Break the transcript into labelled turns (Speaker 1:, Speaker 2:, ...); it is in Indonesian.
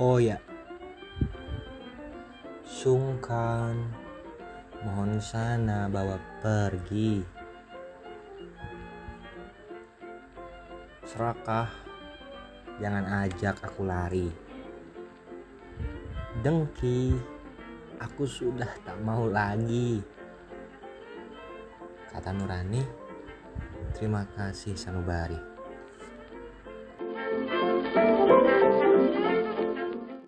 Speaker 1: Oh ya, sungkan, mohon sana bawa pergi. Serakah, jangan ajak aku lari. Dengki, aku sudah tak mau lagi. Kata Nurani, terima kasih Sanubari.